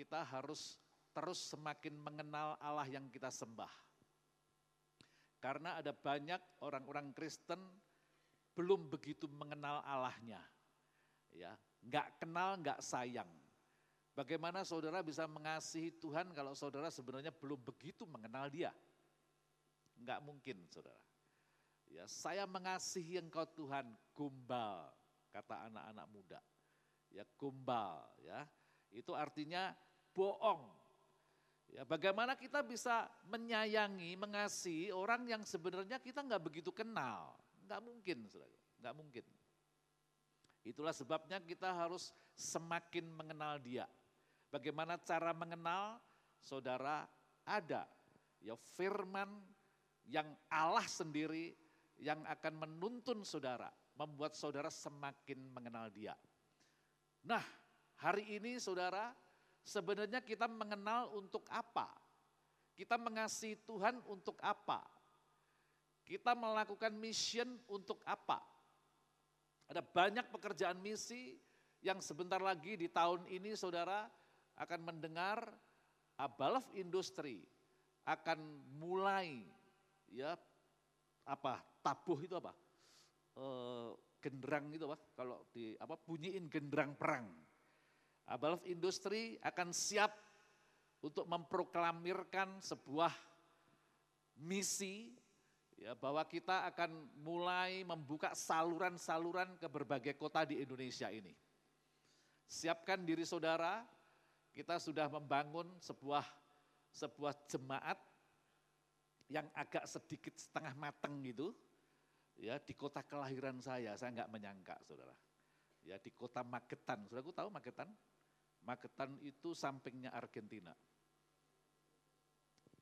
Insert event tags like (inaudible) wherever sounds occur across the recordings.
kita harus terus semakin mengenal Allah yang kita sembah. Karena ada banyak orang-orang Kristen belum begitu mengenal Allahnya. Ya, nggak kenal, nggak sayang. Bagaimana saudara bisa mengasihi Tuhan kalau saudara sebenarnya belum begitu mengenal Dia? Enggak mungkin, saudara. Ya, saya mengasihi Engkau Tuhan, gumbal, kata anak-anak muda. Ya, gumbal, ya. Itu artinya bohong. Ya, bagaimana kita bisa menyayangi, mengasihi orang yang sebenarnya kita nggak begitu kenal? Nggak mungkin, saudara. Nggak mungkin. Itulah sebabnya kita harus semakin mengenal dia. Bagaimana cara mengenal? Saudara ada ya firman yang Allah sendiri yang akan menuntun saudara, membuat saudara semakin mengenal dia. Nah, hari ini saudara, sebenarnya kita mengenal untuk apa? Kita mengasihi Tuhan untuk apa? Kita melakukan mission untuk apa? Ada banyak pekerjaan misi yang sebentar lagi di tahun ini saudara akan mendengar Abalaf Industri akan mulai ya apa tabuh itu apa e, genderang itu apa kalau di apa bunyiin genderang perang Abalaf Industri akan siap untuk memproklamirkan sebuah misi ya bahwa kita akan mulai membuka saluran-saluran ke berbagai kota di Indonesia ini. Siapkan diri saudara kita sudah membangun sebuah sebuah jemaat yang agak sedikit setengah matang gitu, ya di kota kelahiran saya, saya nggak menyangka saudara. Ya di kota Magetan, saudaraku tahu Magetan? Magetan itu sampingnya Argentina.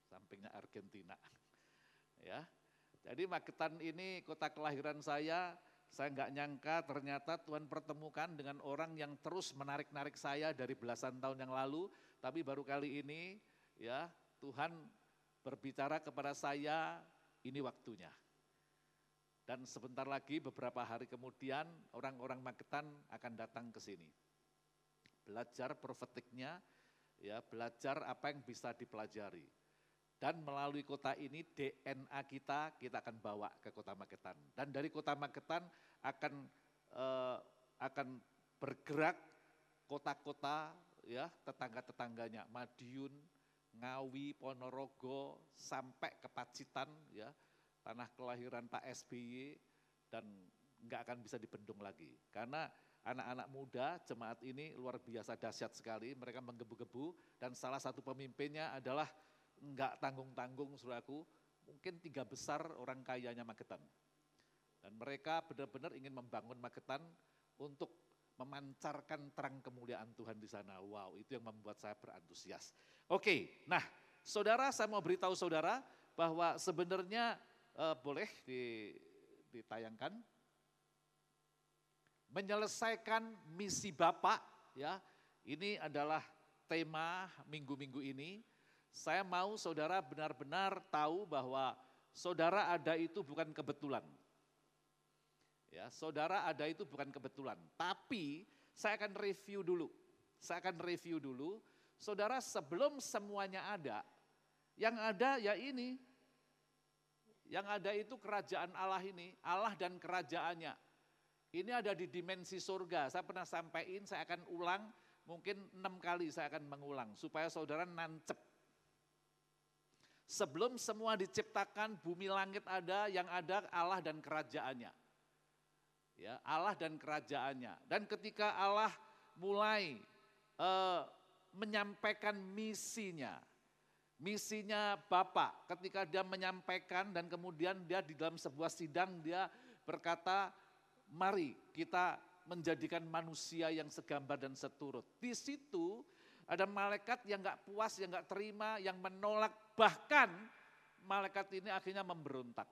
Sampingnya Argentina. (laughs) Ya, jadi Magetan ini kota kelahiran saya, saya nggak nyangka ternyata Tuhan pertemukan dengan orang yang terus menarik-narik saya dari belasan tahun yang lalu, tapi baru kali ini ya Tuhan berbicara kepada saya, ini waktunya. Dan sebentar lagi beberapa hari kemudian orang-orang Magetan akan datang ke sini. Belajar profetiknya, ya belajar apa yang bisa dipelajari. Dan melalui kota ini DNA kita kita akan bawa ke kota Magetan. Dan dari kota Magetan akan uh, akan bergerak kota-kota ya tetangga-tetangganya Madiun, Ngawi, Ponorogo sampai ke Pacitan ya tanah kelahiran Pak SBY dan nggak akan bisa dibendung lagi karena anak-anak muda jemaat ini luar biasa dahsyat sekali mereka menggebu-gebu dan salah satu pemimpinnya adalah enggak tanggung-tanggung saudaraku, mungkin tiga besar orang kayanya Magetan. Dan mereka benar-benar ingin membangun Magetan untuk memancarkan terang kemuliaan Tuhan di sana. Wow, itu yang membuat saya berantusias. Oke, nah saudara saya mau beritahu saudara bahwa sebenarnya eh, boleh ditayangkan menyelesaikan misi Bapak ya. Ini adalah tema minggu-minggu ini saya mau saudara benar-benar tahu bahwa saudara ada itu bukan kebetulan. Ya, saudara ada itu bukan kebetulan, tapi saya akan review dulu. Saya akan review dulu. Saudara sebelum semuanya ada, yang ada ya ini. Yang ada itu kerajaan Allah ini, Allah dan kerajaannya. Ini ada di dimensi surga. Saya pernah sampaikan, saya akan ulang, mungkin enam kali saya akan mengulang. Supaya saudara nancep Sebelum semua diciptakan, bumi langit ada, yang ada Allah dan kerajaannya. Ya, Allah dan kerajaannya. Dan ketika Allah mulai uh, menyampaikan misinya, misinya Bapak, ketika dia menyampaikan dan kemudian dia di dalam sebuah sidang dia berkata, mari kita menjadikan manusia yang segambar dan seturut. Di situ ada malaikat yang gak puas, yang gak terima, yang menolak. Bahkan malaikat ini akhirnya memberontak.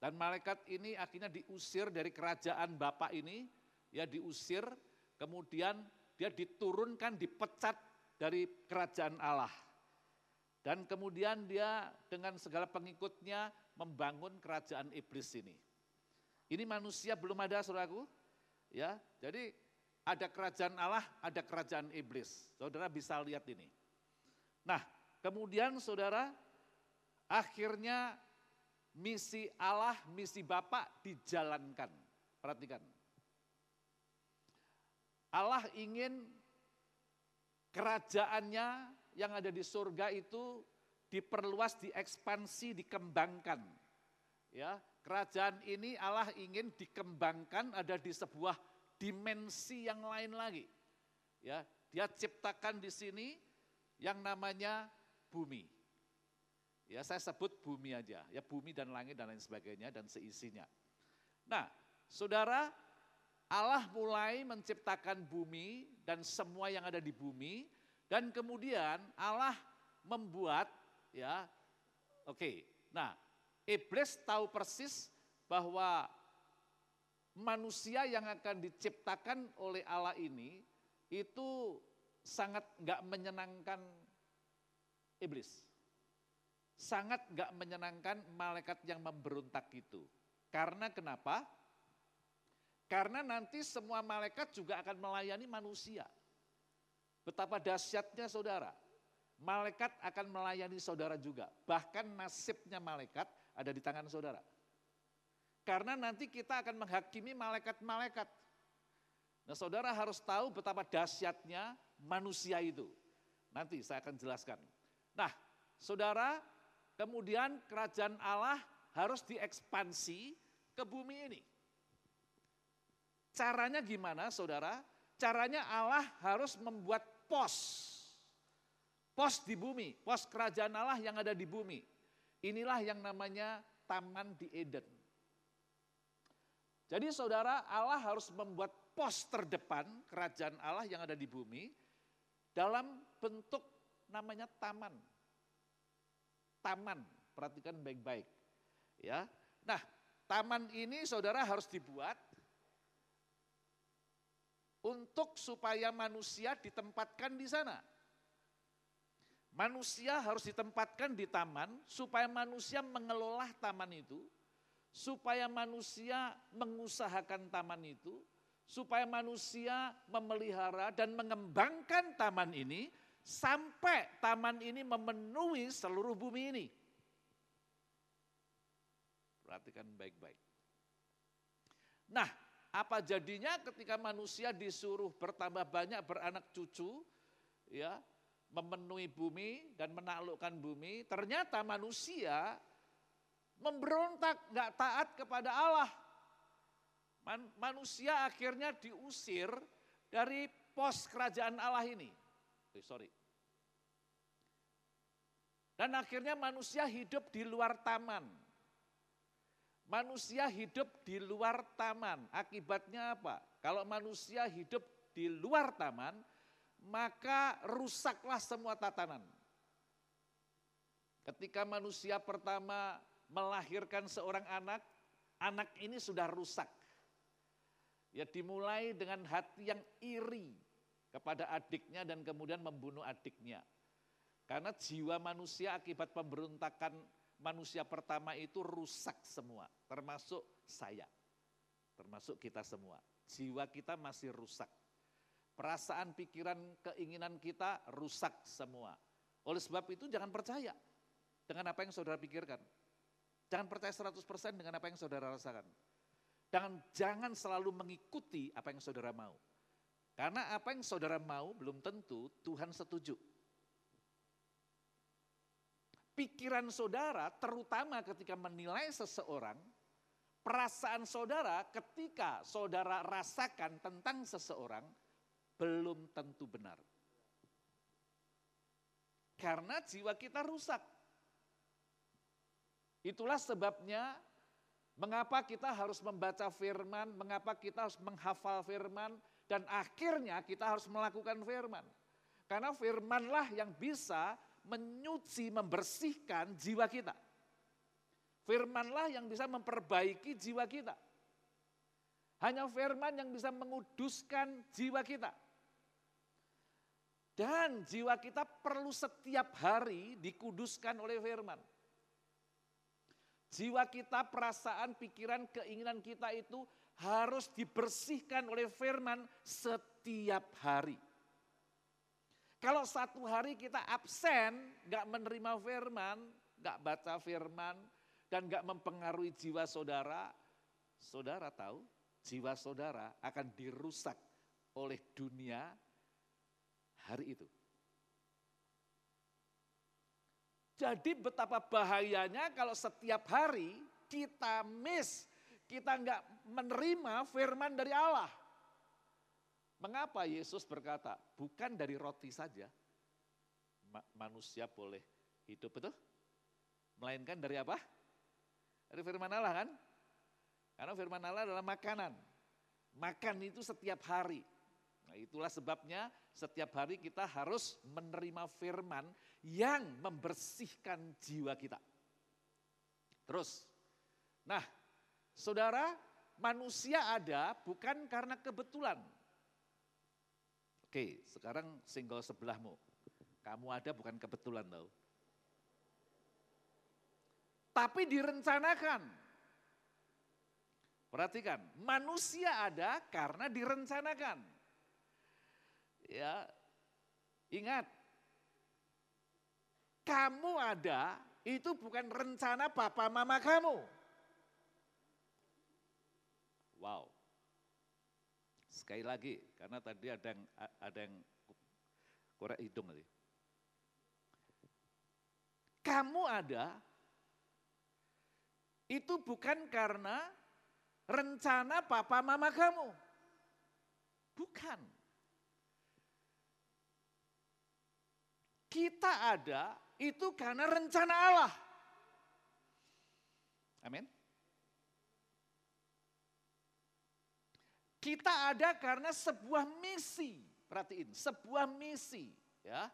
Dan malaikat ini akhirnya diusir dari kerajaan Bapak ini, ya diusir, kemudian dia diturunkan, dipecat dari kerajaan Allah. Dan kemudian dia dengan segala pengikutnya membangun kerajaan iblis ini. Ini manusia belum ada saudaraku. Ya, jadi ada kerajaan Allah, ada kerajaan iblis. Saudara bisa lihat ini. Nah, kemudian saudara, akhirnya misi Allah, misi Bapak dijalankan. Perhatikan. Allah ingin kerajaannya yang ada di surga itu diperluas, diekspansi, dikembangkan. Ya, kerajaan ini Allah ingin dikembangkan ada di sebuah dimensi yang lain lagi. Ya, dia ciptakan di sini yang namanya bumi. Ya, saya sebut bumi aja, ya bumi dan langit dan lain sebagainya dan seisinya. Nah, Saudara, Allah mulai menciptakan bumi dan semua yang ada di bumi dan kemudian Allah membuat ya oke. Okay. Nah, iblis tahu persis bahwa manusia yang akan diciptakan oleh Allah ini itu sangat nggak menyenangkan iblis. Sangat nggak menyenangkan malaikat yang memberontak itu. Karena kenapa? Karena nanti semua malaikat juga akan melayani manusia. Betapa dahsyatnya saudara. Malaikat akan melayani saudara juga. Bahkan nasibnya malaikat ada di tangan saudara. Karena nanti kita akan menghakimi malaikat-malaikat. Nah saudara harus tahu betapa dahsyatnya manusia itu. Nanti saya akan jelaskan. Nah saudara kemudian kerajaan Allah harus diekspansi ke bumi ini. Caranya gimana saudara? Caranya Allah harus membuat pos. Pos di bumi, pos kerajaan Allah yang ada di bumi. Inilah yang namanya taman di Eden. Jadi saudara Allah harus membuat pos terdepan kerajaan Allah yang ada di bumi dalam bentuk namanya taman. Taman, perhatikan baik-baik. Ya. Nah, taman ini saudara harus dibuat untuk supaya manusia ditempatkan di sana. Manusia harus ditempatkan di taman supaya manusia mengelola taman itu, supaya manusia mengusahakan taman itu, supaya manusia memelihara dan mengembangkan taman ini sampai taman ini memenuhi seluruh bumi ini. Perhatikan baik-baik. Nah, apa jadinya ketika manusia disuruh bertambah banyak beranak cucu, ya, memenuhi bumi dan menaklukkan bumi, ternyata manusia memberontak, nggak taat kepada Allah. Man, manusia akhirnya diusir dari pos kerajaan Allah ini. Eh, sorry. Dan akhirnya manusia hidup di luar taman. Manusia hidup di luar taman. Akibatnya apa? Kalau manusia hidup di luar taman, maka rusaklah semua tatanan. Ketika manusia pertama melahirkan seorang anak, anak ini sudah rusak. Ya dimulai dengan hati yang iri kepada adiknya dan kemudian membunuh adiknya. Karena jiwa manusia akibat pemberontakan manusia pertama itu rusak semua, termasuk saya, termasuk kita semua. Jiwa kita masih rusak. Perasaan, pikiran, keinginan kita rusak semua. Oleh sebab itu jangan percaya dengan apa yang saudara pikirkan. Jangan percaya 100% dengan apa yang saudara rasakan. Jangan, jangan selalu mengikuti apa yang saudara mau. Karena apa yang saudara mau belum tentu Tuhan setuju pikiran saudara, terutama ketika menilai seseorang, perasaan saudara ketika saudara rasakan tentang seseorang, belum tentu benar. Karena jiwa kita rusak. Itulah sebabnya mengapa kita harus membaca firman, mengapa kita harus menghafal firman, dan akhirnya kita harus melakukan firman. Karena firmanlah yang bisa menyuci, membersihkan jiwa kita. Firmanlah yang bisa memperbaiki jiwa kita. Hanya firman yang bisa menguduskan jiwa kita. Dan jiwa kita perlu setiap hari dikuduskan oleh firman. Jiwa kita, perasaan, pikiran, keinginan kita itu harus dibersihkan oleh firman setiap hari. Kalau satu hari kita absen, nggak menerima firman, nggak baca firman, dan nggak mempengaruhi jiwa saudara, saudara tahu jiwa saudara akan dirusak oleh dunia hari itu. Jadi betapa bahayanya kalau setiap hari kita miss, kita nggak menerima firman dari Allah. Mengapa Yesus berkata, bukan dari roti saja manusia boleh hidup, betul? Melainkan dari apa? Dari firman Allah kan? Karena firman Allah adalah makanan. Makan itu setiap hari. Itulah sebabnya setiap hari kita harus menerima firman yang membersihkan jiwa kita. Terus, nah saudara manusia ada bukan karena kebetulan. Oke, sekarang single sebelahmu. Kamu ada bukan kebetulan tahu. Tapi direncanakan. Perhatikan, manusia ada karena direncanakan. Ya, ingat, kamu ada itu bukan rencana papa mama kamu. Wow. Sekali lagi, karena tadi ada yang ada yang korek hidung tadi. Kamu ada itu bukan karena rencana papa mama kamu. Bukan. Kita ada itu karena rencana Allah. Amin. Kita ada karena sebuah misi. Perhatiin, sebuah misi. ya.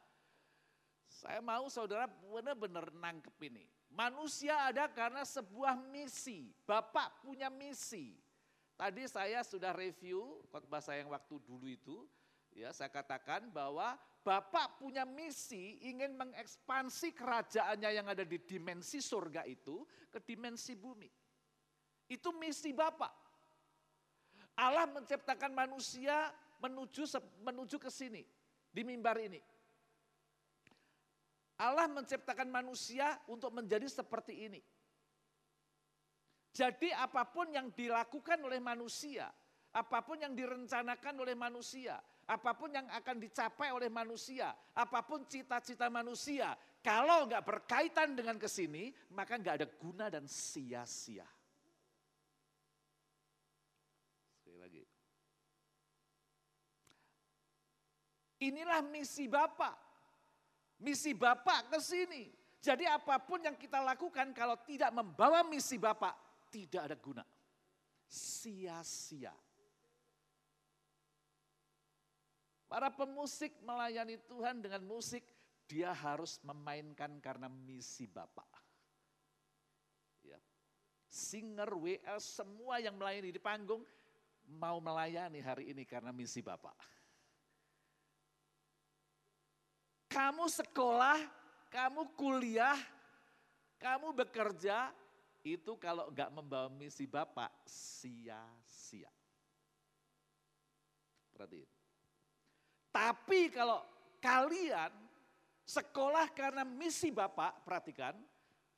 Saya mau saudara benar-benar nangkep ini. Manusia ada karena sebuah misi. Bapak punya misi. Tadi saya sudah review khotbah saya yang waktu dulu itu. Ya, saya katakan bahwa Bapak punya misi ingin mengekspansi kerajaannya yang ada di dimensi surga itu ke dimensi bumi. Itu misi Bapak. Allah menciptakan manusia menuju menuju ke sini di mimbar ini. Allah menciptakan manusia untuk menjadi seperti ini. Jadi apa pun yang dilakukan oleh manusia, apa pun yang direncanakan oleh manusia, apa pun yang akan dicapai oleh manusia, apa pun cita-cita manusia, kalau nggak berkaitan dengan ke sini, maka nggak ada guna dan sia-sia. Inilah misi Bapak. Misi Bapak ke sini. Jadi apa pun yang kita lakukan kalau tidak membawa misi Bapak, tidak ada guna. Sia-sia. Para pemusik melayani Tuhan dengan musik, dia harus memainkan karena misi Bapak. Ya. Singer, WL, semua yang melayani di panggung mau melayani hari ini karena misi Bapak. Kamu sekolah, kamu kuliah, kamu bekerja, itu kalau enggak membawa misi Bapak, sia-sia. Perhatiin. Tapi kalau kalian sekolah karena misi Bapak, perhatikan,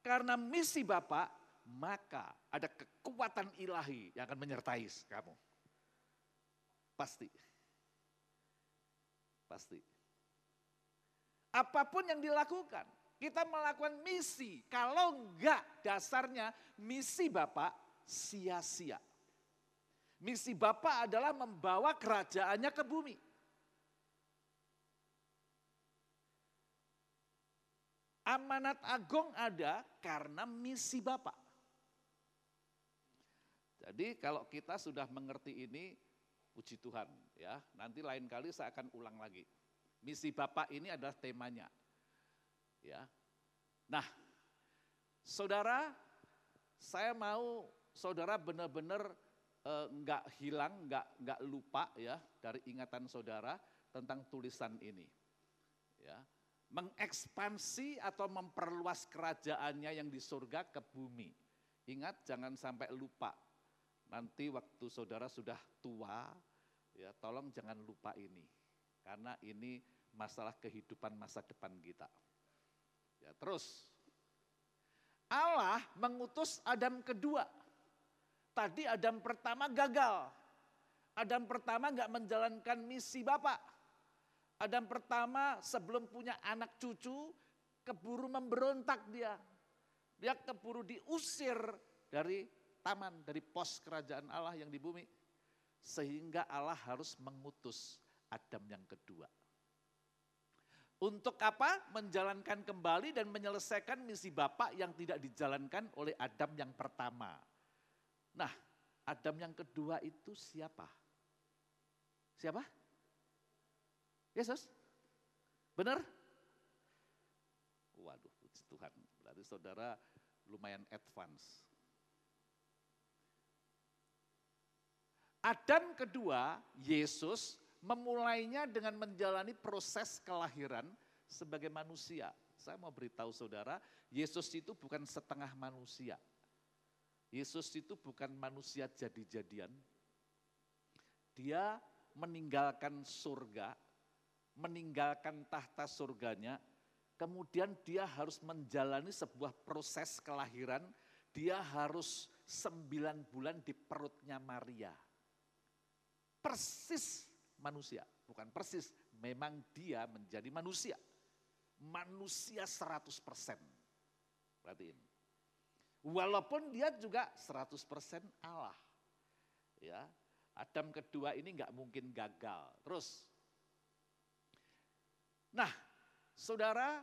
karena misi Bapak, maka ada kekuatan ilahi yang akan menyertai kamu. Pasti. Pasti. Apa pun yang dilakukan, kita melakukan misi. Kalau enggak dasarnya misi Bapak sia-sia. Misi Bapak adalah membawa kerajaannya ke bumi. Amanat agung ada karena misi Bapak. Jadi kalau kita sudah mengerti ini, puji Tuhan ya. Nanti lain kali saya akan ulang lagi. Misi Bapak ini adalah temanya. Ya. Nah, saudara, saya mau saudara benar-benar enggak eh, hilang, enggak enggak lupa ya dari ingatan saudara tentang tulisan ini. Ya. Mengekspansi atau memperluas kerajaannya yang di surga ke bumi. Ingat jangan sampai lupa. Nanti waktu saudara sudah tua, Ya, tolong jangan lupa ini. Karena ini masalah kehidupan masa depan kita. Ya, terus Allah mengutus Adam kedua. Tadi Adam pertama gagal. Adam pertama nggak menjalankan misi Bapak. Adam pertama sebelum punya anak cucu, keburu memberontak dia. Dia keburu diusir dari taman, dari pos kerajaan Allah yang di bumi. Sehingga Allah harus mengutus Adam yang kedua. Untuk apa? Menjalankan kembali dan menyelesaikan misi Bapak yang tidak dijalankan oleh Adam yang pertama. Nah, Adam yang kedua itu siapa? Siapa? Yesus? Benar? Waduh, puji Tuhan. Berarti saudara lumayan advance. Adam kedua, Yesus, memulainya dengan menjalani proses kelahiran sebagai manusia. Saya mau beritahu saudara, Yesus itu bukan setengah manusia. Yesus itu bukan manusia jadi-jadian. Dia meninggalkan surga, meninggalkan tahta surganya, kemudian dia harus menjalani sebuah proses kelahiran, dia harus sembilan bulan di perutnya Maria. Persis manusia, bukan persis, memang dia menjadi manusia. Manusia 100%. Perhatiin. Walaupun dia juga 100% Allah. Ya, Adam kedua ini nggak mungkin gagal. Terus, nah, saudara,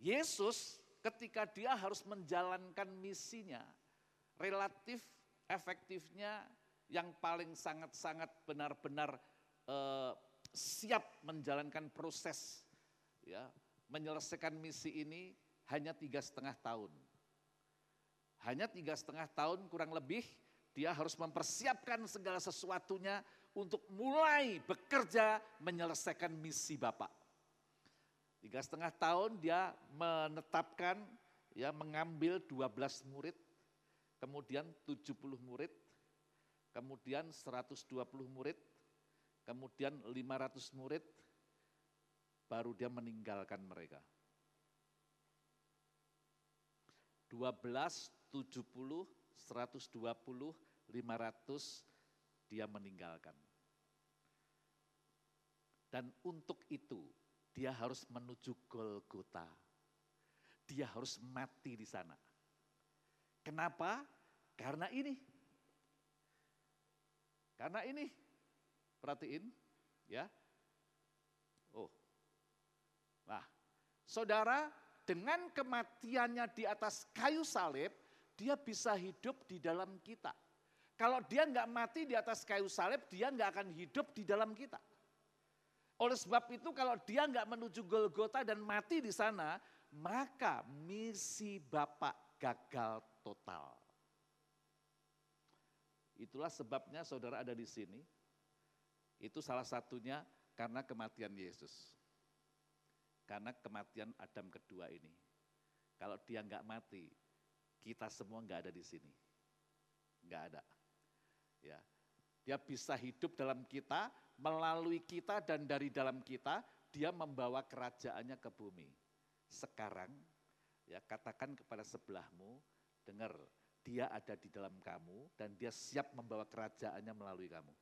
Yesus ketika dia harus menjalankan misinya, relatif efektifnya yang paling sangat-sangat benar-benar eh, siap menjalankan proses, ya, menyelesaikan misi ini hanya tiga setengah tahun. Hanya tiga setengah tahun kurang lebih dia harus mempersiapkan segala sesuatunya untuk mulai bekerja menyelesaikan misi Bapak. Tiga setengah tahun dia menetapkan, ya mengambil 12 murid, kemudian 70 murid, kemudian 120 murid, kemudian 500 murid, baru dia meninggalkan mereka. 12, 70, 120, 500 dia meninggalkan. Dan untuk itu dia harus menuju Golgota. Dia harus mati di sana. Kenapa? Karena ini. Karena ini. Perhatiin ya. Oh. Nah, saudara dengan kematiannya di atas kayu salib, dia bisa hidup di dalam kita. Kalau dia nggak mati di atas kayu salib, dia nggak akan hidup di dalam kita. Oleh sebab itu kalau dia nggak menuju Golgota dan mati di sana, maka misi Bapak gagal total. Itulah sebabnya saudara ada di sini. Itu salah satunya karena kematian Yesus. Karena kematian Adam kedua ini. Kalau dia nggak mati, kita semua nggak ada di sini. Nggak ada. Ya, dia bisa hidup dalam kita, melalui kita dan dari dalam kita, dia membawa kerajaannya ke bumi. Sekarang, ya katakan kepada sebelahmu, dengar, dia ada di dalam kamu dan dia siap membawa kerajaannya melalui kamu.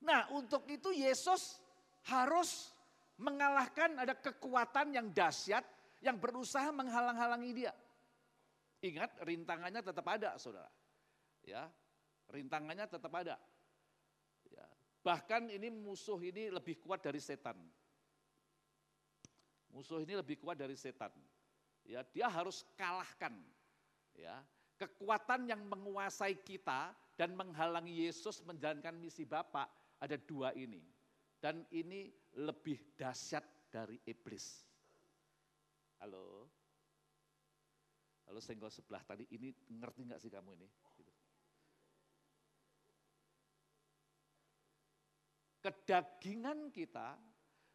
Nah untuk itu Yesus harus mengalahkan ada kekuatan yang dahsyat yang berusaha menghalang-halangi dia. Ingat rintangannya tetap ada saudara. Ya, rintangannya tetap ada. Ya, bahkan ini musuh ini lebih kuat dari setan. Musuh ini lebih kuat dari setan. Ya, dia harus kalahkan. Ya, kekuatan yang menguasai kita dan menghalangi Yesus menjalankan misi Bapak ada dua ini. Dan ini lebih dahsyat dari iblis. Halo? Halo senggol sebelah tadi, ini ngerti nggak sih kamu ini? Gitu. Kedagingan kita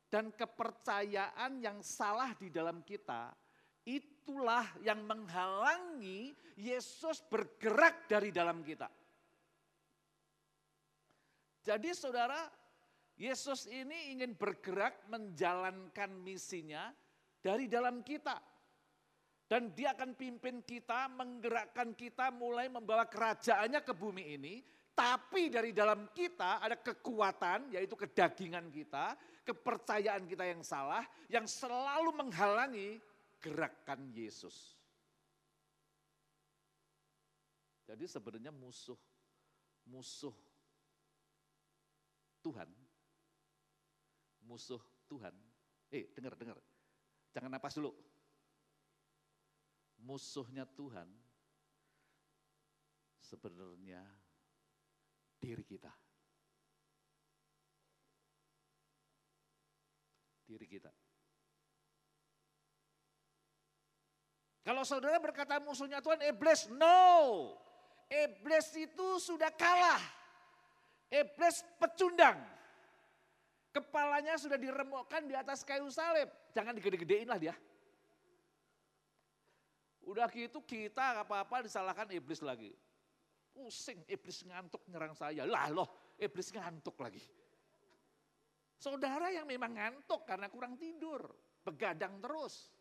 dan kepercayaan yang salah di dalam kita, itulah yang menghalangi Yesus bergerak dari dalam kita. Jadi saudara, Yesus ini ingin bergerak menjalankan misinya dari dalam kita. Dan dia akan pimpin kita, menggerakkan kita mulai membawa kerajaannya ke bumi ini. Tapi dari dalam kita ada kekuatan, yaitu kedagingan kita, kepercayaan kita yang salah yang selalu menghalangi gerakan Yesus. Jadi sebenarnya musuh musuh Tuhan musuh Tuhan. Eh, dengar dengar. Jangan napas dulu. Musuhnya Tuhan sebenarnya diri kita. diri kita. Kalau saudara berkata musuhnya Tuhan, iblis, no. Iblis itu sudah kalah. Iblis pecundang. Kepalanya sudah diremukkan di atas kayu salib. Jangan digede-gedein lah dia. Udah gitu kita apa-apa disalahkan iblis lagi. Pusing, iblis ngantuk nyerang saya. Lah loh, iblis ngantuk lagi. Saudara yang memang ngantuk karena kurang tidur, begadang terus.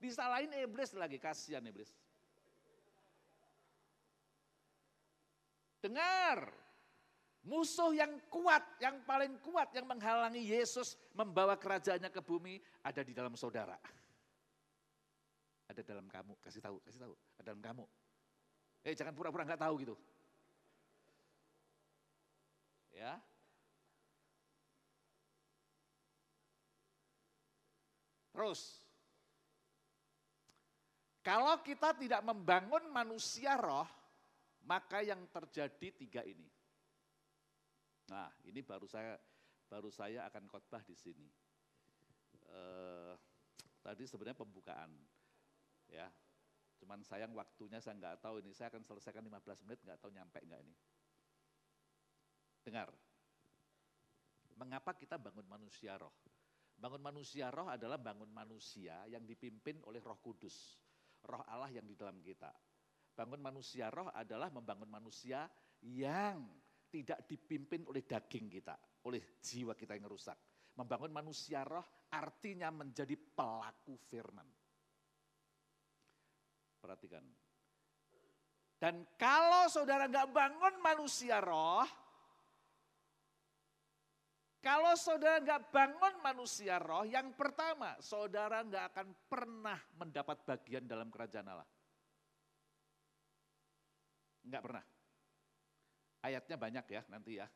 Disalahin iblis lagi, kasihan iblis. Dengar, musuh yang kuat, yang paling kuat yang menghalangi Yesus membawa kerajaannya ke bumi ada di dalam saudara. Ada dalam kamu, kasih tahu, kasih tahu, ada dalam kamu. Eh jangan pura-pura nggak tahu gitu. Ya, Terus, kalau kita tidak membangun manusia roh, maka yang terjadi tiga ini. Nah, ini baru saya baru saya akan khotbah di sini. Uh, tadi sebenarnya pembukaan, ya. Cuman sayang waktunya saya nggak tahu ini. Saya akan selesaikan 15 menit, nggak tahu nyampe nggak ini. Dengar, mengapa kita bangun manusia roh? Bangun manusia roh adalah bangun manusia yang dipimpin oleh roh kudus. Roh Allah yang di dalam kita. Bangun manusia roh adalah membangun manusia yang tidak dipimpin oleh daging kita, oleh jiwa kita yang rusak. Membangun manusia roh artinya menjadi pelaku firman. Perhatikan. Dan kalau saudara nggak bangun manusia roh, kalau saudara nggak bangun manusia roh, yang pertama, saudara nggak akan pernah mendapat bagian dalam kerajaan Allah. Nggak pernah. Ayatnya banyak ya nanti ya.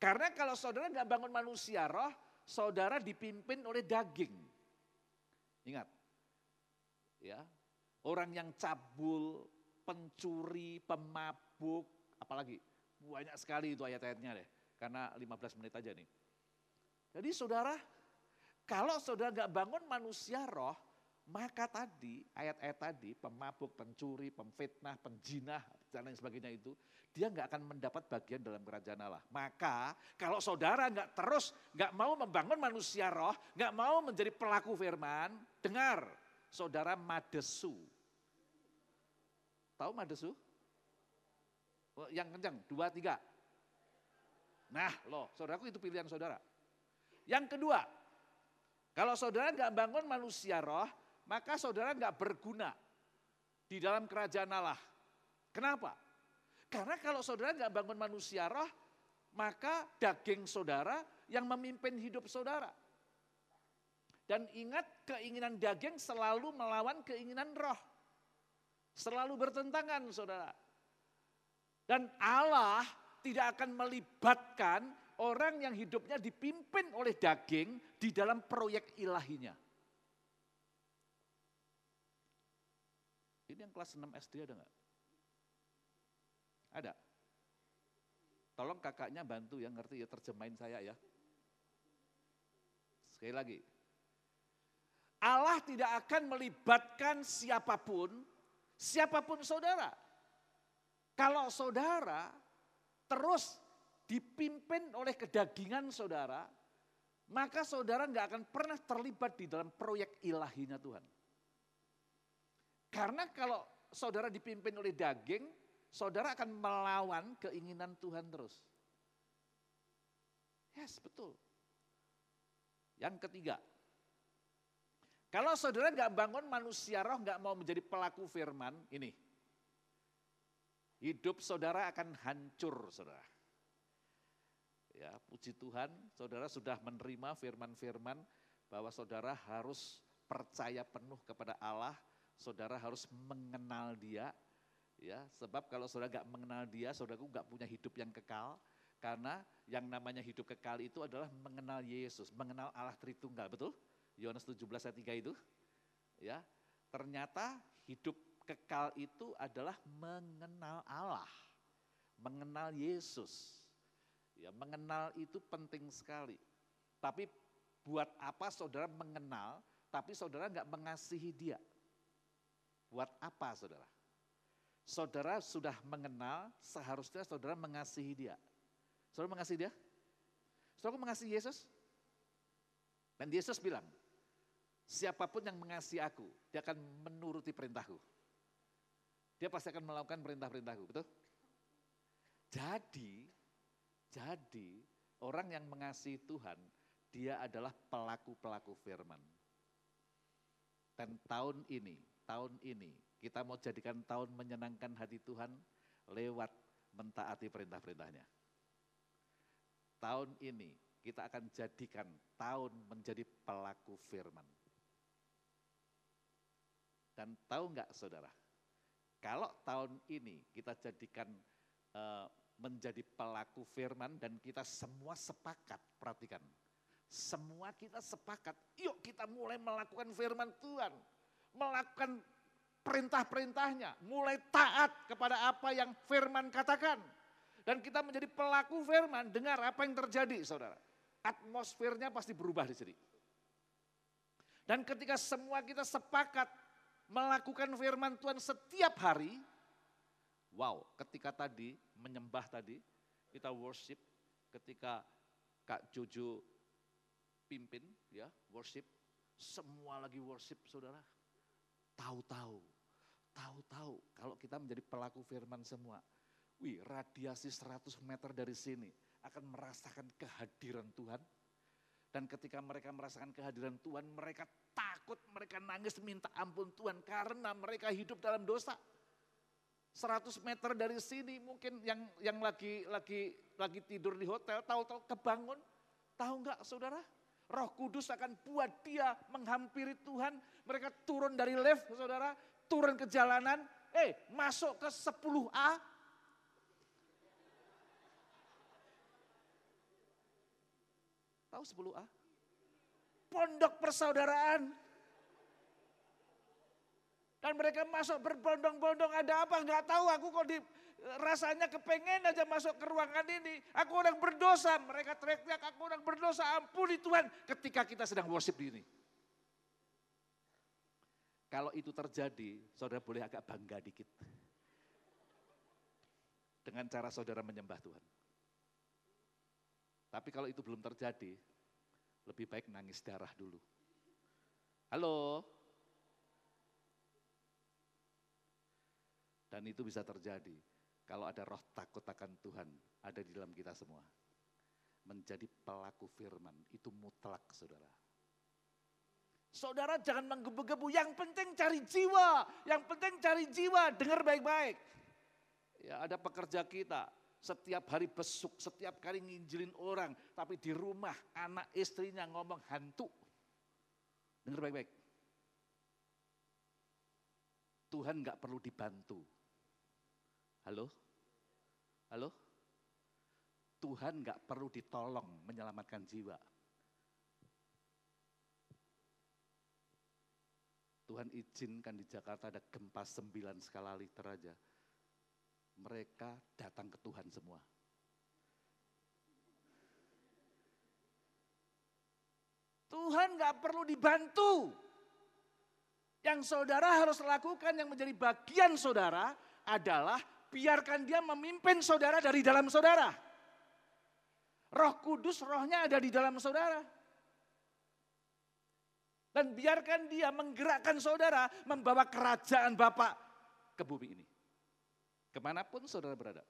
Karena kalau saudara nggak bangun manusia roh, saudara dipimpin oleh daging. Ingat, ya orang yang cabul, pencuri, pemabuk, apalagi banyak sekali itu ayat-ayatnya deh. Karena 15 menit aja nih. Jadi saudara, kalau saudara nggak bangun manusia roh, maka tadi, ayat-ayat tadi, pemabuk, pencuri, pemfitnah, penjinah, dan lain sebagainya itu, dia nggak akan mendapat bagian dalam kerajaan Allah. Maka kalau saudara nggak terus, nggak mau membangun manusia roh, nggak mau menjadi pelaku firman, dengar, saudara madesu. Tahu madesu? Oh, yang kencang, dua, tiga. Nah loh, saudaraku itu pilihan saudara. Yang kedua, kalau saudara nggak bangun manusia roh, maka saudara nggak berguna di dalam kerajaan Allah. Kenapa? Karena kalau saudara nggak bangun manusia roh, maka daging saudara yang memimpin hidup saudara. Dan ingat keinginan daging selalu melawan keinginan roh. Selalu bertentangan saudara. Dan Allah tidak akan melibatkan orang yang hidupnya dipimpin oleh daging di dalam proyek ilahinya. Ini yang kelas 6 SD ada nggak? Ada. Tolong kakaknya bantu ya, ngerti ya terjemahin saya ya. Sekali lagi. Allah tidak akan melibatkan siapa pun, siapa pun saudara. Kalau saudara terus dipimpin oleh kedagingan saudara, maka saudara nggak akan pernah terlibat di dalam proyek ilahinya Tuhan. Karena kalau saudara dipimpin oleh daging, saudara akan melawan keinginan Tuhan terus. Yes, betul. Yang ketiga, kalau saudara nggak bangun manusia roh nggak mau menjadi pelaku firman, ini. Hidup saudara akan hancur, saudara. Ya, puji Tuhan, saudara sudah menerima firman-firman bahwa saudara harus percaya penuh kepada Allah, saudara harus mengenal Dia, ya. Sebab kalau saudara nggak mengenal Dia, saudaraku nggak punya hidup yang kekal, karena yang namanya hidup kekal itu adalah mengenal Yesus, mengenal Allah Tritunggal, betul? Yohanes 17 ayat 3 itu. Ya, ternyata hidup kekal itu adalah mengenal Allah, mengenal Yesus. Ya, mengenal itu penting sekali. Tapi buat apa saudara mengenal, tapi saudara nggak mengasihi dia? Buat apa saudara? Saudara sudah mengenal, seharusnya saudara mengasihi dia. Saudara mengasihi dia? Saudara mengasihi Yesus? Dan Yesus bilang, siapa pun yang mengasihi aku, dia akan menuruti perintahku. Dia pasti akan melakukan perintah-perintahku, betul? Jadi, jadi orang yang mengasihi Tuhan, dia adalah pelaku-pelaku firman. Dan tahun ini, tahun ini kita mau jadikan tahun menyenangkan hati Tuhan lewat mentaati perintah-perintahnya. Tahun ini kita akan jadikan tahun menjadi pelaku firman. Dan tahu nggak saudara, kalau tahun ini kita jadikan uh, menjadi pelaku firman dan kita semua sepakat, perhatikan. Semua kita sepakat, yuk kita mulai melakukan firman Tuhan. Melakukan perintah-perintahnya, mulai taat kepada apa yang firman katakan. Dan kita menjadi pelaku firman, dengar apa yang terjadi saudara atmosfernya pasti berubah di sini. Dan ketika semua kita sepakat melakukan firman Tuhan setiap hari, wow, ketika tadi menyembah tadi, kita worship, ketika Kak Jojo pimpin ya worship, semua lagi worship saudara. Tahu-tahu, tahu-tahu kalau kita menjadi pelaku firman semua. Wih, radiasi 100 meter dari sini, akan merasakan kehadiran Tuhan. Dan ketika mereka merasakan kehadiran Tuhan, mereka takut, mereka nangis minta ampun Tuhan karena mereka hidup dalam dosa. 100 meter dari sini mungkin yang yang lagi lagi lagi tidur di hotel tahu-tahu kebangun. Tahu enggak Saudara? Roh Kudus akan buat dia menghampiri Tuhan. Mereka turun dari lift Saudara, turun ke jalanan, eh masuk ke 10A, Tahu 10A? Pondok persaudaraan. Dan mereka masuk berbondong-bondong ada apa nggak tahu aku kok di rasanya kepengen aja masuk ke ruangan ini. Aku orang berdosa. Mereka teriak-teriak aku orang berdosa ampuni Tuhan ketika kita sedang worship di ini. Kalau itu terjadi, saudara boleh agak bangga dikit. Dengan cara saudara menyembah Tuhan. Tapi kalau itu belum terjadi, lebih baik nangis darah dulu. Halo? Dan itu bisa terjadi kalau ada roh takut akan Tuhan ada di dalam kita semua. Menjadi pelaku firman, itu mutlak saudara. Saudara jangan menggebu-gebu, yang penting cari jiwa, yang penting cari jiwa, dengar baik-baik. Ya ada pekerja kita, setiap hari besuk, setiap kali nginjilin orang, tapi di rumah anak istrinya ngomong hantu. Dengar baik-baik. Tuhan nggak perlu dibantu. Halo? Halo? Tuhan nggak perlu ditolong menyelamatkan jiwa. Tuhan izinkan di Jakarta ada gempa sembilan skala liter aja mereka datang ke Tuhan semua. Tuhan gak perlu dibantu. Yang saudara harus lakukan yang menjadi bagian saudara adalah biarkan dia memimpin saudara dari dalam saudara. Roh Kudus rohnya ada di dalam saudara. Dan biarkan dia menggerakkan saudara membawa kerajaan Bapak ke bumi ini. Ke mana pun saudara berada.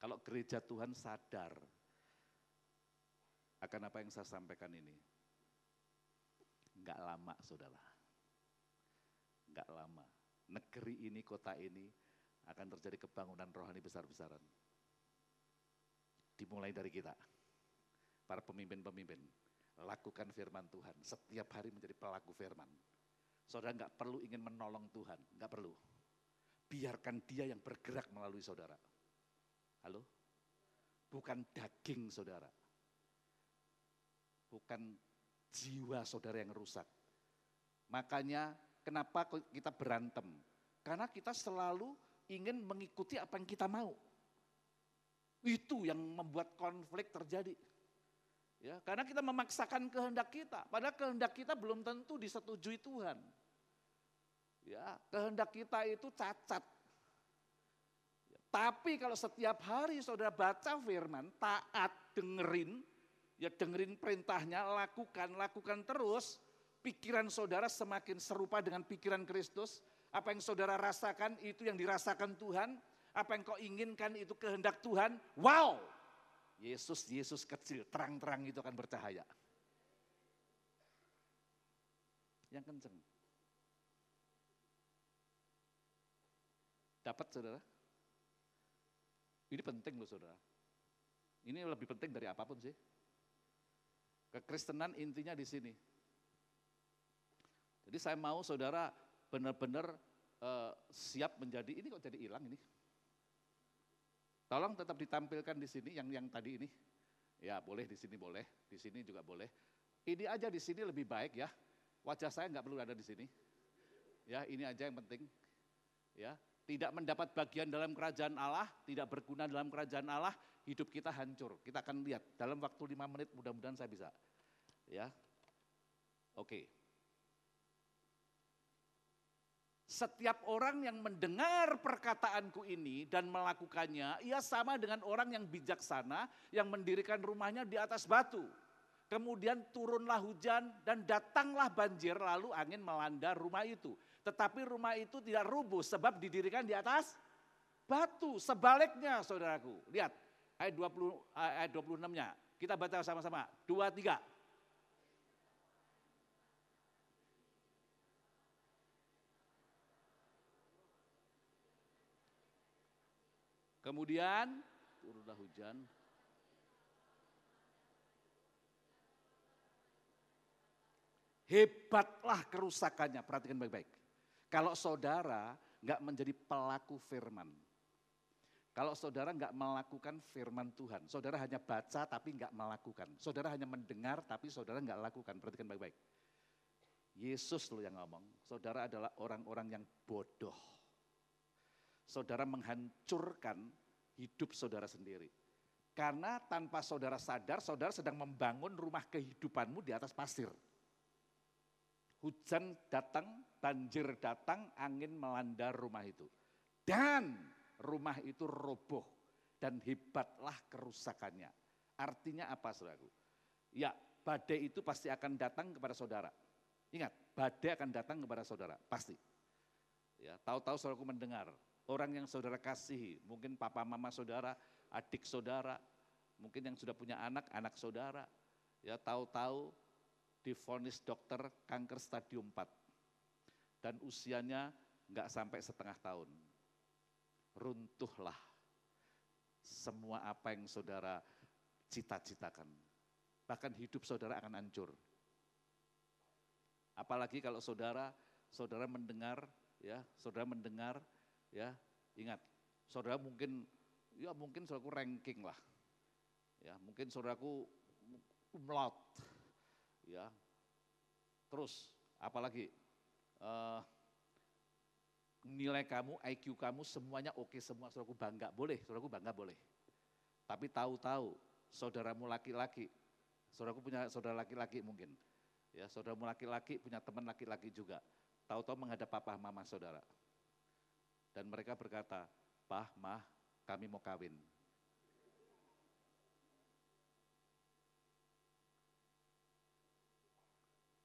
Kalau gereja Tuhan sadar akan apa yang saya sampaikan ini. Enggak lama saudara. Enggak lama. Negeri ini, kota ini akan terjadi kebangunan rohani besar-besaran. Dimulai dari kita para pemimpin-pemimpin, lakukan firman Tuhan. Setiap hari menjadi pelaku firman. Saudara nggak perlu ingin menolong Tuhan, nggak perlu. Biarkan dia yang bergerak melalui saudara. Halo? Bukan daging saudara. Bukan jiwa saudara yang rusak. Makanya kenapa kita berantem? Karena kita selalu ingin mengikuti apa yang kita mau. Itu yang membuat konflik terjadi. Ya, karena kita memaksakan kehendak kita, padahal kehendak kita belum tentu disetujui Tuhan. Ya, kehendak kita itu cacat. Tapi kalau setiap hari saudara baca firman, taat, dengerin, ya dengerin perintahnya, lakukan, lakukan terus, pikiran saudara semakin serupa dengan pikiran Kristus. Apa yang saudara rasakan itu yang dirasakan Tuhan, apa yang kau inginkan itu kehendak Tuhan. Wow, Yesus, Yesus kecil, terang-terang itu akan bercahaya. Yang kenceng. Dapat saudara? Ini penting loh saudara. Ini lebih penting dari apa pun sih. Kekristenan intinya di sini. Jadi saya mau saudara benar-benar uh, siap menjadi, ini kok jadi hilang ini? Tolong tetap ditampilkan di sini yang yang tadi ini. Ya boleh di sini boleh, di sini juga boleh. Ini aja di sini lebih baik ya. Wajah saya nggak perlu ada di sini. Ya ini aja yang penting. Ya tidak mendapat bagian dalam kerajaan Allah, tidak berguna dalam kerajaan Allah, hidup kita hancur. Kita akan lihat dalam waktu lima menit mudah-mudahan saya bisa. Ya, oke. Setiap orang yang mendengar perkataanku ini dan melakukannya, ia sama dengan orang yang bijaksana yang mendirikan rumahnya di atas batu. Kemudian turunlah hujan dan datanglah banjir lalu angin melanda rumah itu. Tetapi rumah itu tidak rubuh sebab didirikan di atas batu. Sebaliknya saudaraku, lihat ayat 20 ayat 26-nya. Kita baca sama-sama. Dua, tiga. Kemudian turunlah hujan. Hebatlah kerusakannya, perhatikan baik-baik. Kalau saudara nggak menjadi pelaku firman, kalau saudara nggak melakukan firman Tuhan, saudara hanya baca tapi nggak melakukan. Saudara hanya mendengar tapi saudara nggak lakukan. Perhatikan baik-baik. Yesus loh yang ngomong, saudara adalah orang-orang yang bodoh saudara menghancurkan hidup saudara sendiri. Karena tanpa saudara sadar, saudara sedang membangun rumah kehidupanmu di atas pasir. Hujan datang, banjir datang, angin melanda rumah itu. Dan rumah itu roboh dan hebatlah kerusakannya. Artinya apa saudaraku? Ya badai itu pasti akan datang kepada saudara. Ingat, badai akan datang kepada saudara, pasti. Ya, tahu-tahu saudaraku mendengar, orang yang saudara kasihi, mungkin papa mama saudara, adik saudara, mungkin yang sudah punya anak, anak saudara, ya tahu-tahu difonis dokter kanker stadium 4 dan usianya nggak sampai setengah tahun. Runtuhlah semua apa yang saudara cita-citakan. Bahkan hidup saudara akan hancur. Apalagi kalau saudara, saudara mendengar, ya, saudara mendengar Ya, ingat, saudara mungkin ya mungkin saudaraku ranking lah. Ya, mungkin saudaraku umlaut. Ya. Terus apalagi uh, nilai kamu, IQ kamu semuanya oke semua, saudaraku bangga, boleh, saudaraku bangga boleh. Tapi tahu-tahu saudaramu laki-laki, saudaraku punya saudara laki-laki mungkin, ya saudaramu laki-laki punya teman laki-laki juga, tahu-tahu menghadap papa mama saudara. Dan mereka berkata, pah Mah, kami mau kawin.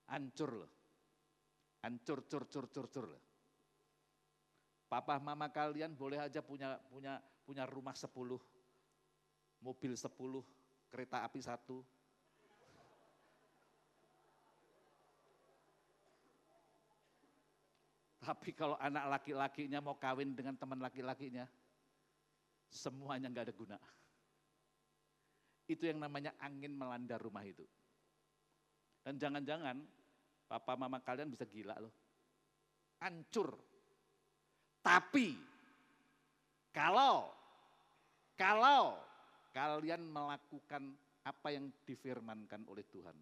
Ancur loh. Ancur, cur, cur, cur, cur loh. Papa mama kalian boleh aja punya punya punya rumah sepuluh, mobil sepuluh, kereta api satu, Tapi kalau anak laki-lakinya mau kawin dengan teman laki-lakinya, semuanya nggak ada guna. Itu yang namanya angin melanda rumah itu. Dan jangan-jangan papa mama kalian bisa gila loh. Hancur tapi kalau kalau kalian melakukan apa yang difirmankan oleh Tuhan.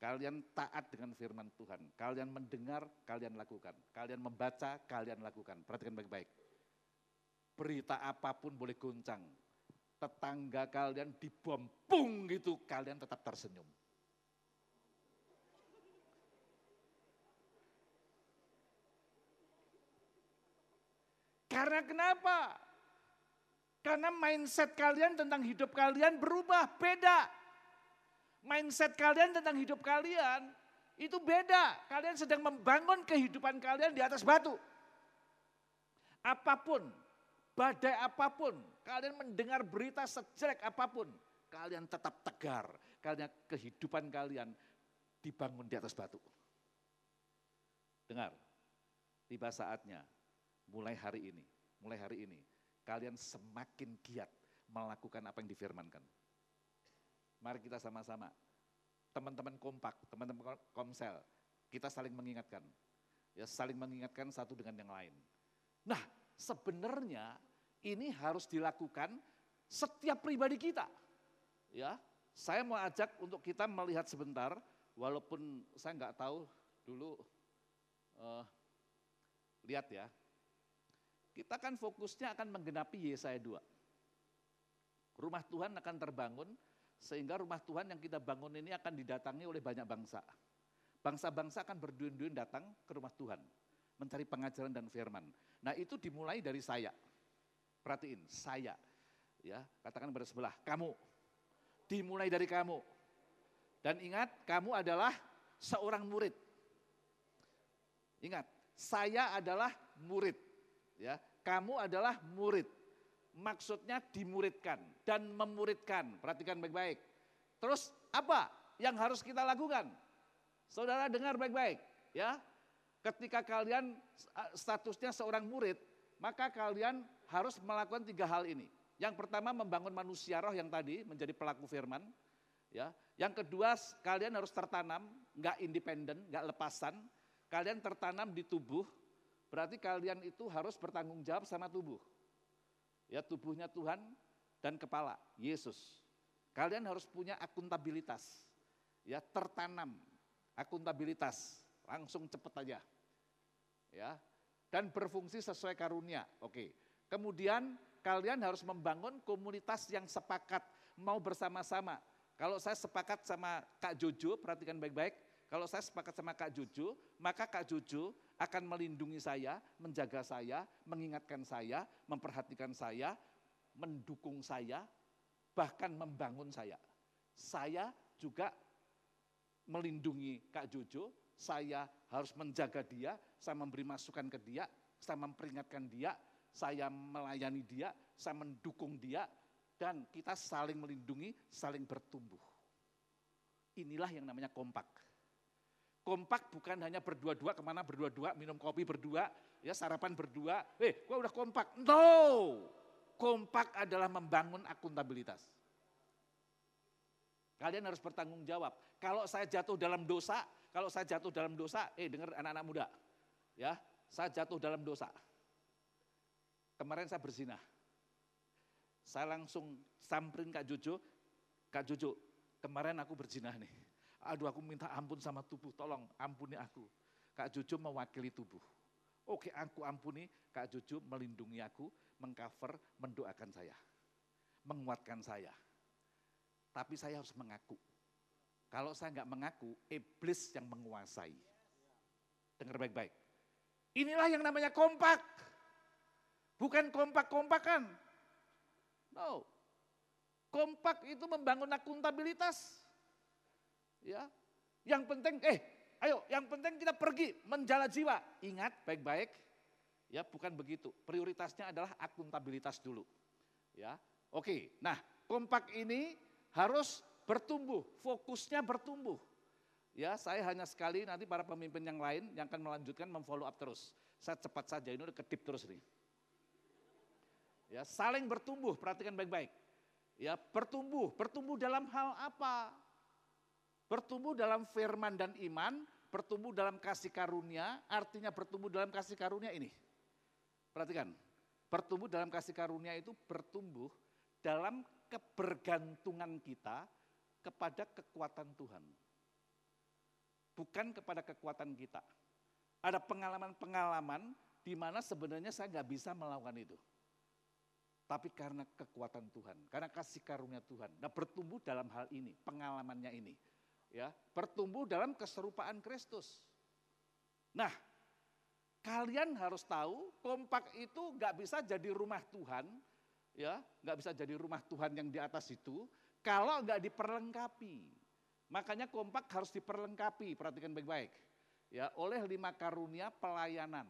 Kalian taat dengan firman Tuhan. Kalian mendengar, kalian lakukan. Kalian membaca, kalian lakukan. Perhatikan baik-baik. Berita apa pun boleh goncang. Tetangga kalian dibompung gitu, kalian tetap tersenyum. Karena kenapa? Karena mindset kalian tentang hidup kalian berubah, beda. Mindset kalian tentang hidup kalian itu beda. Kalian sedang membangun kehidupan kalian di atas batu. Apa pun, badai apa pun, kalian mendengar berita sejelek apa pun, kalian tetap tegar. Karena kehidupan kalian dibangun di atas batu. Dengar, tiba saatnya mulai hari ini, mulai hari ini, kalian semakin giat melakukan apa yang difirmankan. Mari kita sama-sama, teman-teman kompak, teman-teman komsel, kita saling mengingatkan. Ya, saling mengingatkan satu dengan yang lain. Nah, sebenarnya ini harus dilakukan setiap pribadi kita. Ya, saya mau ajak untuk kita melihat sebentar, walaupun saya nggak tahu dulu, uh, lihat ya, kita kan fokusnya akan menggenapi Yesaya 2. Rumah Tuhan akan terbangun sehingga rumah Tuhan yang kita bangun ini akan didatangi oleh banyak bangsa. Bangsa-bangsa akan berduyun-duyun datang ke rumah Tuhan, mencari pengajaran dan firman. Nah itu dimulai dari saya. Perhatiin, saya. Ya, katakan pada sebelah, kamu. Dimulai dari kamu. Dan ingat, kamu adalah seorang murid. Ingat, saya adalah murid. Ya, kamu adalah murid. Maksudnya dimuridkan dan memuridkan. Perhatikan baik-baik. Terus apa yang harus kita lakukan? Saudara dengar baik-baik, ya. Ketika kalian statusnya seorang murid, maka kalian harus melakukan tiga hal ini. Yang pertama membangun manusia roh yang tadi menjadi pelaku firman. Ya, yang kedua kalian harus tertanam, nggak independen, nggak lepasan. Kalian tertanam di tubuh, Berarti kalian itu harus bertanggung jawab sama tubuh. Ya tubuhnya Tuhan dan kepala, Yesus. Kalian harus punya akuntabilitas. Ya tertanam akuntabilitas, langsung cepet aja. Ya. Dan berfungsi sesuai karunia. Oke. Kemudian kalian harus membangun komunitas yang sepakat mau bersama-sama. Kalau saya sepakat sama Kak Jojo, perhatikan baik-baik, kalau saya sepakat sama Kak Jojo, maka Kak Jojo akan melindungi saya, menjaga saya, mengingatkan saya, memperhatikan saya, mendukung saya, bahkan membangun saya. Saya juga melindungi Kak Jojo, saya harus menjaga dia, saya memberi masukan ke dia, saya memperingatkan dia, saya melayani dia, saya mendukung dia, dan kita saling melindungi, saling bertumbuh. Inilah yang namanya kompak. Kompak bukan hanya berdua-dua ke mana berdua-dua, minum kopi berdua, ya sarapan berdua. Eh, gua udah kompak. No, kompak adalah membangun akuntabilitas. Kalian harus bertanggung jawab. Kalau saya jatuh dalam dosa, kalau saya jatuh dalam dosa, eh dengar anak-anak muda, ya, saya jatuh dalam dosa. Kemarin saya berzina. Saya langsung samperin Kak Jojo, Kak Jojo, kemarin aku berzina nih Aduh aku minta ampun sama tubuh, tolong ampuni aku. Kak Jojo mewakili tubuh. Oke aku ampuni, Kak Jojo melindungi aku, mengcover, mendoakan saya. Menguatkan saya. Tapi saya harus mengaku. Kalau saya nggak mengaku, iblis yang menguasai. Dengar baik-baik. Inilah yang namanya kompak. Bukan kompak-kompakan. No. Kompak itu membangun akuntabilitas. Ya. Yang penting, eh ayo yang penting kita pergi menjala jiwa. Ingat baik-baik, ya bukan begitu. Prioritasnya adalah akuntabilitas dulu. Ya, oke. Nah, kompak ini harus bertumbuh, fokusnya bertumbuh. Ya, saya hanya sekali nanti para pemimpin yang lain yang akan melanjutkan memfollow up terus. Saya cepat saja ini udah kedip terus nih. Ya, saling bertumbuh, perhatikan baik-baik. Ya, bertumbuh, bertumbuh dalam hal apa? Bertumbuh dalam firman dan iman, bertumbuh dalam kasih karunia, artinya bertumbuh dalam kasih karunia ini. Perhatikan, bertumbuh dalam kasih karunia itu bertumbuh dalam kebergantungan kita kepada kekuatan Tuhan. Bukan kepada kekuatan kita. Ada pengalaman-pengalaman di mana sebenarnya saya nggak bisa melakukan itu. Tapi karena kekuatan Tuhan, karena kasih karunia Tuhan. Nah bertumbuh dalam hal ini, pengalamannya ini ya bertumbuh dalam keserupaan Kristus. Nah, kalian harus tahu kompak itu nggak bisa jadi rumah Tuhan, ya nggak bisa jadi rumah Tuhan yang di atas itu kalau nggak diperlengkapi. Makanya kompak harus diperlengkapi, perhatikan baik-baik. Ya, oleh lima karunia pelayanan.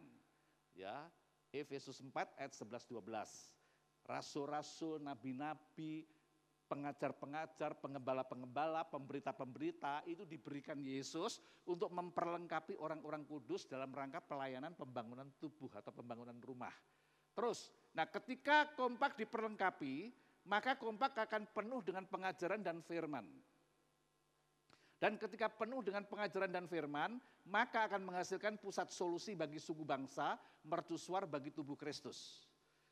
Ya, Efesus 4 ayat 11 12. Rasul-rasul, nabi-nabi, pengajar-pengajar, pengembala-pengembala, pemberita-pemberita itu diberikan Yesus untuk memperlengkapi orang-orang kudus dalam rangka pelayanan pembangunan tubuh atau pembangunan rumah. Terus, nah ketika kompak diperlengkapi, maka kompak akan penuh dengan pengajaran dan firman. Dan ketika penuh dengan pengajaran dan firman, maka akan menghasilkan pusat solusi bagi suku bangsa, mercusuar bagi tubuh Kristus.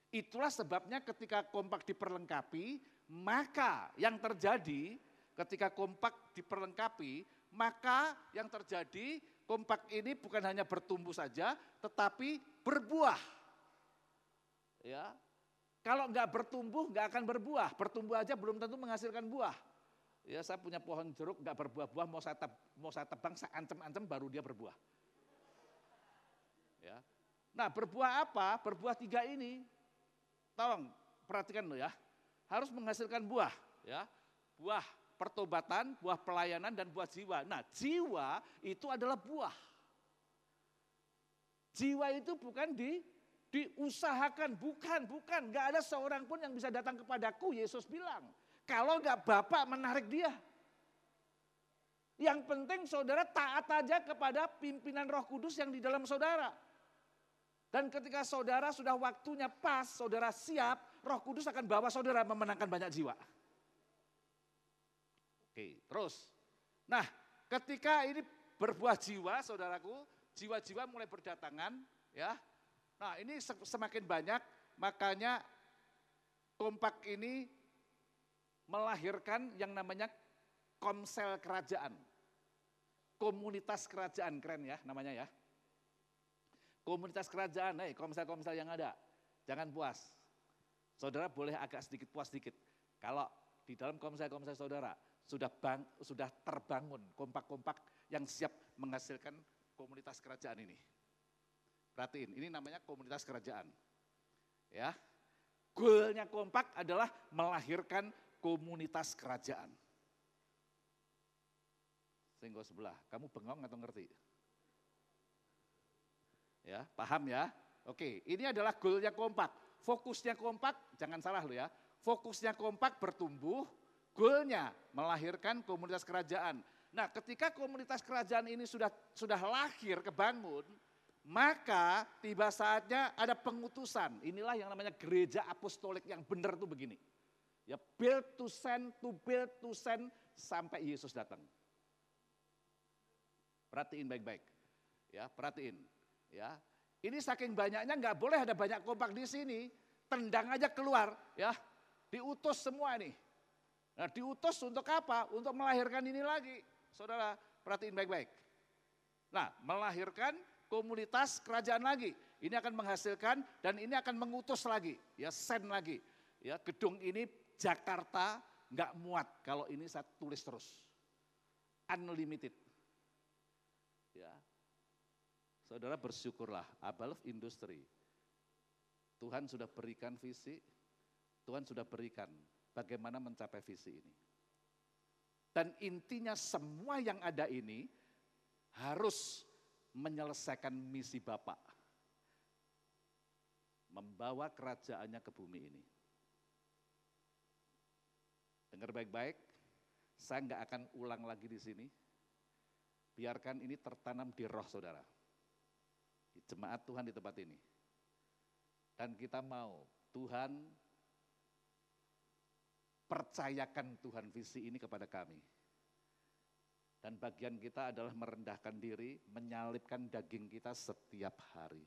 Itulah sebabnya ketika kompak diperlengkapi, maka yang terjadi ketika kompak diperlengkapi, maka yang terjadi kompak ini bukan hanya bertumbuh saja, tetapi berbuah. Ya, kalau nggak bertumbuh nggak akan berbuah, bertumbuh aja belum tentu menghasilkan buah. Ya saya punya pohon jeruk nggak berbuah-buah mau saya mau saya tebang saya ancam-ancam baru dia berbuah. Ya. Nah berbuah apa? Berbuah tiga ini. Tolong perhatikan lo ya harus menghasilkan buah, ya. Buah pertobatan, buah pelayanan dan buah jiwa. Nah, jiwa itu adalah buah. Jiwa itu bukan di diusahakan, bukan, bukan. Gak ada seorang pun yang bisa datang kepadaku, Yesus bilang. Kalau gak Bapak menarik dia. Yang penting saudara taat aja kepada pimpinan roh kudus yang di dalam saudara. Dan ketika saudara sudah waktunya pas, saudara siap, roh kudus akan bawa saudara memenangkan banyak jiwa. Oke, terus. Nah, ketika ini berbuah jiwa, saudaraku, jiwa-jiwa mulai berdatangan, ya. Nah, ini semakin banyak, makanya kompak ini melahirkan yang namanya komsel kerajaan. Komunitas kerajaan, keren ya namanya ya komunitas kerajaan, hei komsel-komsel yang ada, jangan puas. Saudara boleh agak sedikit puas sedikit. Kalau di dalam komsel-komsel saudara sudah bang, sudah terbangun kompak-kompak yang siap menghasilkan komunitas kerajaan ini. Perhatiin, ini namanya komunitas kerajaan. Ya, goalnya kompak adalah melahirkan komunitas kerajaan. Sehingga sebelah, kamu bengong atau ngerti? Ya, paham ya? Oke, ini adalah goalnya kompak. Fokusnya kompak, jangan salah lo ya. Fokusnya kompak bertumbuh, goalnya melahirkan komunitas kerajaan. Nah, ketika komunitas kerajaan ini sudah sudah lahir, kebangun, maka tiba saatnya ada pengutusan. Inilah yang namanya gereja apostolik yang benar tuh begini. Ya build to send, to build to send sampai Yesus datang. Perhatiin baik-baik. Ya, perhatiin. Ya, ini saking banyaknya nggak boleh ada banyak kompak di sini, tendang aja keluar, ya, diutus semua ini. Nah, diutus untuk apa? Untuk melahirkan ini lagi, saudara. Perhatiin baik-baik. Nah, melahirkan komunitas kerajaan lagi. Ini akan menghasilkan dan ini akan mengutus lagi, ya, send lagi. Ya, gedung ini Jakarta nggak muat kalau ini saya tulis terus. Unlimited. Ya, Saudara bersyukurlah, Abalf Industri. Tuhan sudah berikan visi, Tuhan sudah berikan bagaimana mencapai visi ini. Dan intinya semua yang ada ini harus menyelesaikan misi Bapak. Membawa kerajaannya ke bumi ini. Dengar baik-baik, saya nggak akan ulang lagi di sini. Biarkan ini tertanam di roh saudara. Jemaat Tuhan di tempat ini. Dan kita mau Tuhan percayakan Tuhan visi ini kepada kami. Dan bagian kita adalah merendahkan diri, menyalipkan daging kita setiap hari.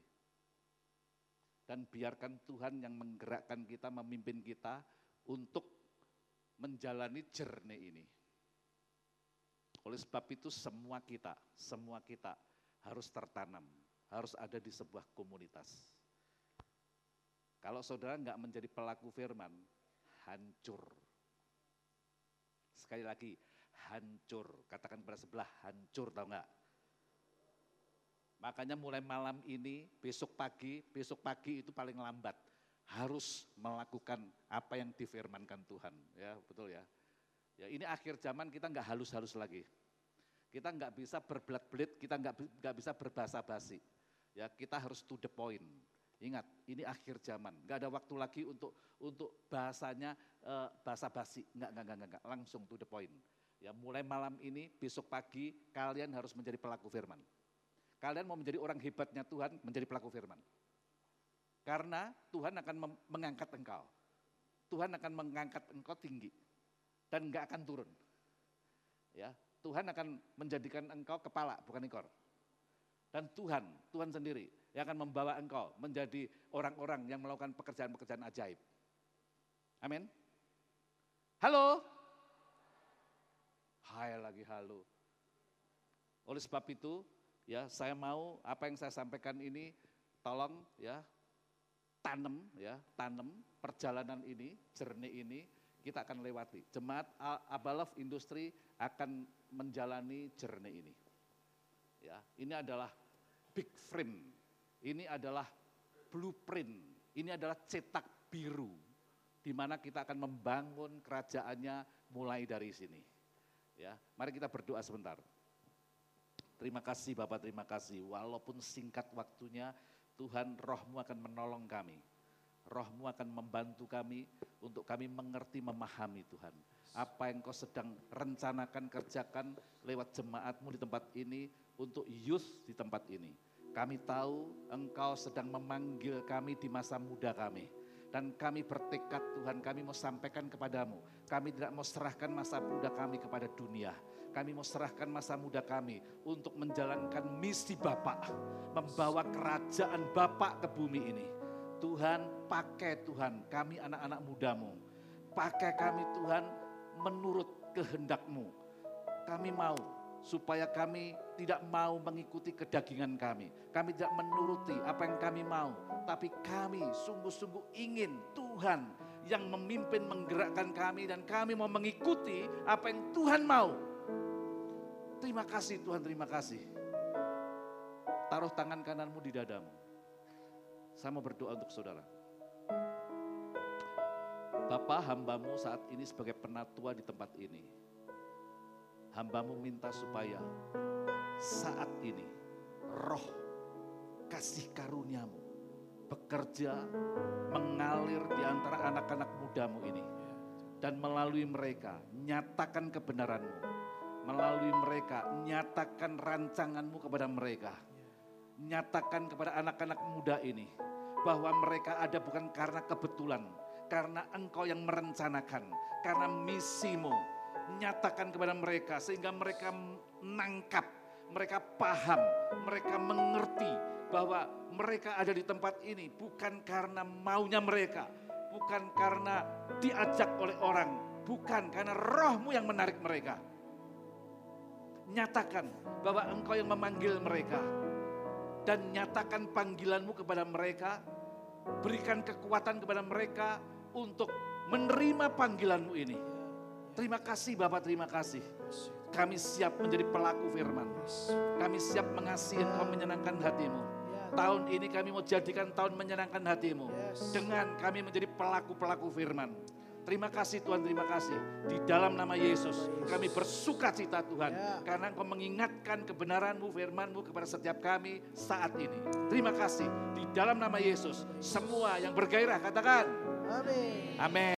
Dan biarkan Tuhan yang menggerakkan kita, memimpin kita untuk menjalani jernih ini. Oleh sebab itu semua kita, semua kita harus tertanam, harus ada di sebuah komunitas. Kalau saudara nggak menjadi pelaku firman, hancur Sekali lagi, hancur. Katakan pada sebelah, hancur tahu enggak? Makanya mulai malam ini, besok pagi, besok pagi itu paling lambat. Harus melakukan apa yang difirmankan Tuhan. Ya betul ya. Ya ini akhir zaman kita enggak halus-halus lagi. Kita enggak bisa berbelat-belit, kita enggak, enggak bisa berbahasa basi. Ya kita harus to the point. Ingat, ini akhir zaman. Enggak ada waktu lagi untuk untuk bahasanya uh, bahasa basi. Enggak, enggak, enggak, enggak, langsung to the point. Ya, mulai malam ini, besok pagi kalian harus menjadi pelaku firman. Kalian mau menjadi orang hebatnya Tuhan, menjadi pelaku firman. Karena Tuhan akan mengangkat engkau. Tuhan akan mengangkat engkau tinggi dan enggak akan turun. Ya, Tuhan akan menjadikan engkau kepala, bukan ekor. Dan Tuhan, Tuhan sendiri yang akan membawa engkau menjadi orang-orang yang melakukan pekerjaan-pekerjaan ajaib. Amin. Halo. Hai lagi halo. Oleh sebab itu, ya saya mau apa yang saya sampaikan ini tolong ya tanam ya, tanam perjalanan ini, jernih ini kita akan lewati. Jemaat Abalov Industri akan menjalani jernih ini. Ya, ini adalah big frame ini adalah blueprint, ini adalah cetak biru, di mana kita akan membangun kerajaannya mulai dari sini. Ya, mari kita berdoa sebentar. Terima kasih Bapak, terima kasih. Walaupun singkat waktunya, Tuhan rohmu akan menolong kami. Rohmu akan membantu kami untuk kami mengerti, memahami Tuhan. Apa yang kau sedang rencanakan, kerjakan lewat jemaatmu di tempat ini, untuk youth di tempat ini kami tahu Engkau sedang memanggil kami di masa muda kami. Dan kami bertekad Tuhan kami mau sampaikan kepadamu. Kami tidak mau serahkan masa muda kami kepada dunia. Kami mau serahkan masa muda kami untuk menjalankan misi Bapak. Membawa kerajaan Bapak ke bumi ini. Tuhan pakai Tuhan kami anak-anak mudamu. Pakai kami Tuhan menurut kehendakmu. Kami mau supaya kami tidak mau mengikuti kedagingan kami. Kami tidak menuruti apa yang kami mau, tapi kami sungguh-sungguh ingin Tuhan yang memimpin menggerakkan kami dan kami mau mengikuti apa yang Tuhan mau. Terima kasih Tuhan, terima kasih. Taruh tangan kananmu di dadamu. Saya mau berdoa untuk saudara. Bapak hambamu saat ini sebagai penatua di tempat ini hambamu minta supaya saat ini roh kasih karuniamu bekerja mengalir di antara anak-anak mudamu ini. Dan melalui mereka nyatakan kebenaranmu. Melalui mereka nyatakan rancanganmu kepada mereka. Nyatakan kepada anak-anak muda ini bahwa mereka ada bukan karena kebetulan, karena engkau yang merencanakan, karena misimu, nyatakan kepada mereka sehingga mereka nangkap, mereka paham, mereka mengerti bahwa mereka ada di tempat ini bukan karena maunya mereka, bukan karena diajak oleh orang, bukan karena rohmu yang menarik mereka. Nyatakan bahwa engkau yang memanggil mereka dan nyatakan panggilanmu kepada mereka, berikan kekuatan kepada mereka untuk menerima panggilanmu ini Terima kasih Bapak, terima kasih. Kami siap menjadi pelaku firman. Kami siap mengasihi Engkau menyenangkan hatimu. Tahun ini kami mau jadikan tahun menyenangkan hatimu. Dengan kami menjadi pelaku-pelaku firman. Terima kasih Tuhan, terima kasih. Di dalam nama Yesus kami bersuka cita Tuhan. Ya. Karena Engkau mengingatkan kebenaranmu, firmanmu kepada setiap kami saat ini. Terima kasih. Di dalam nama Yesus semua yang bergairah katakan. Amin. Amin.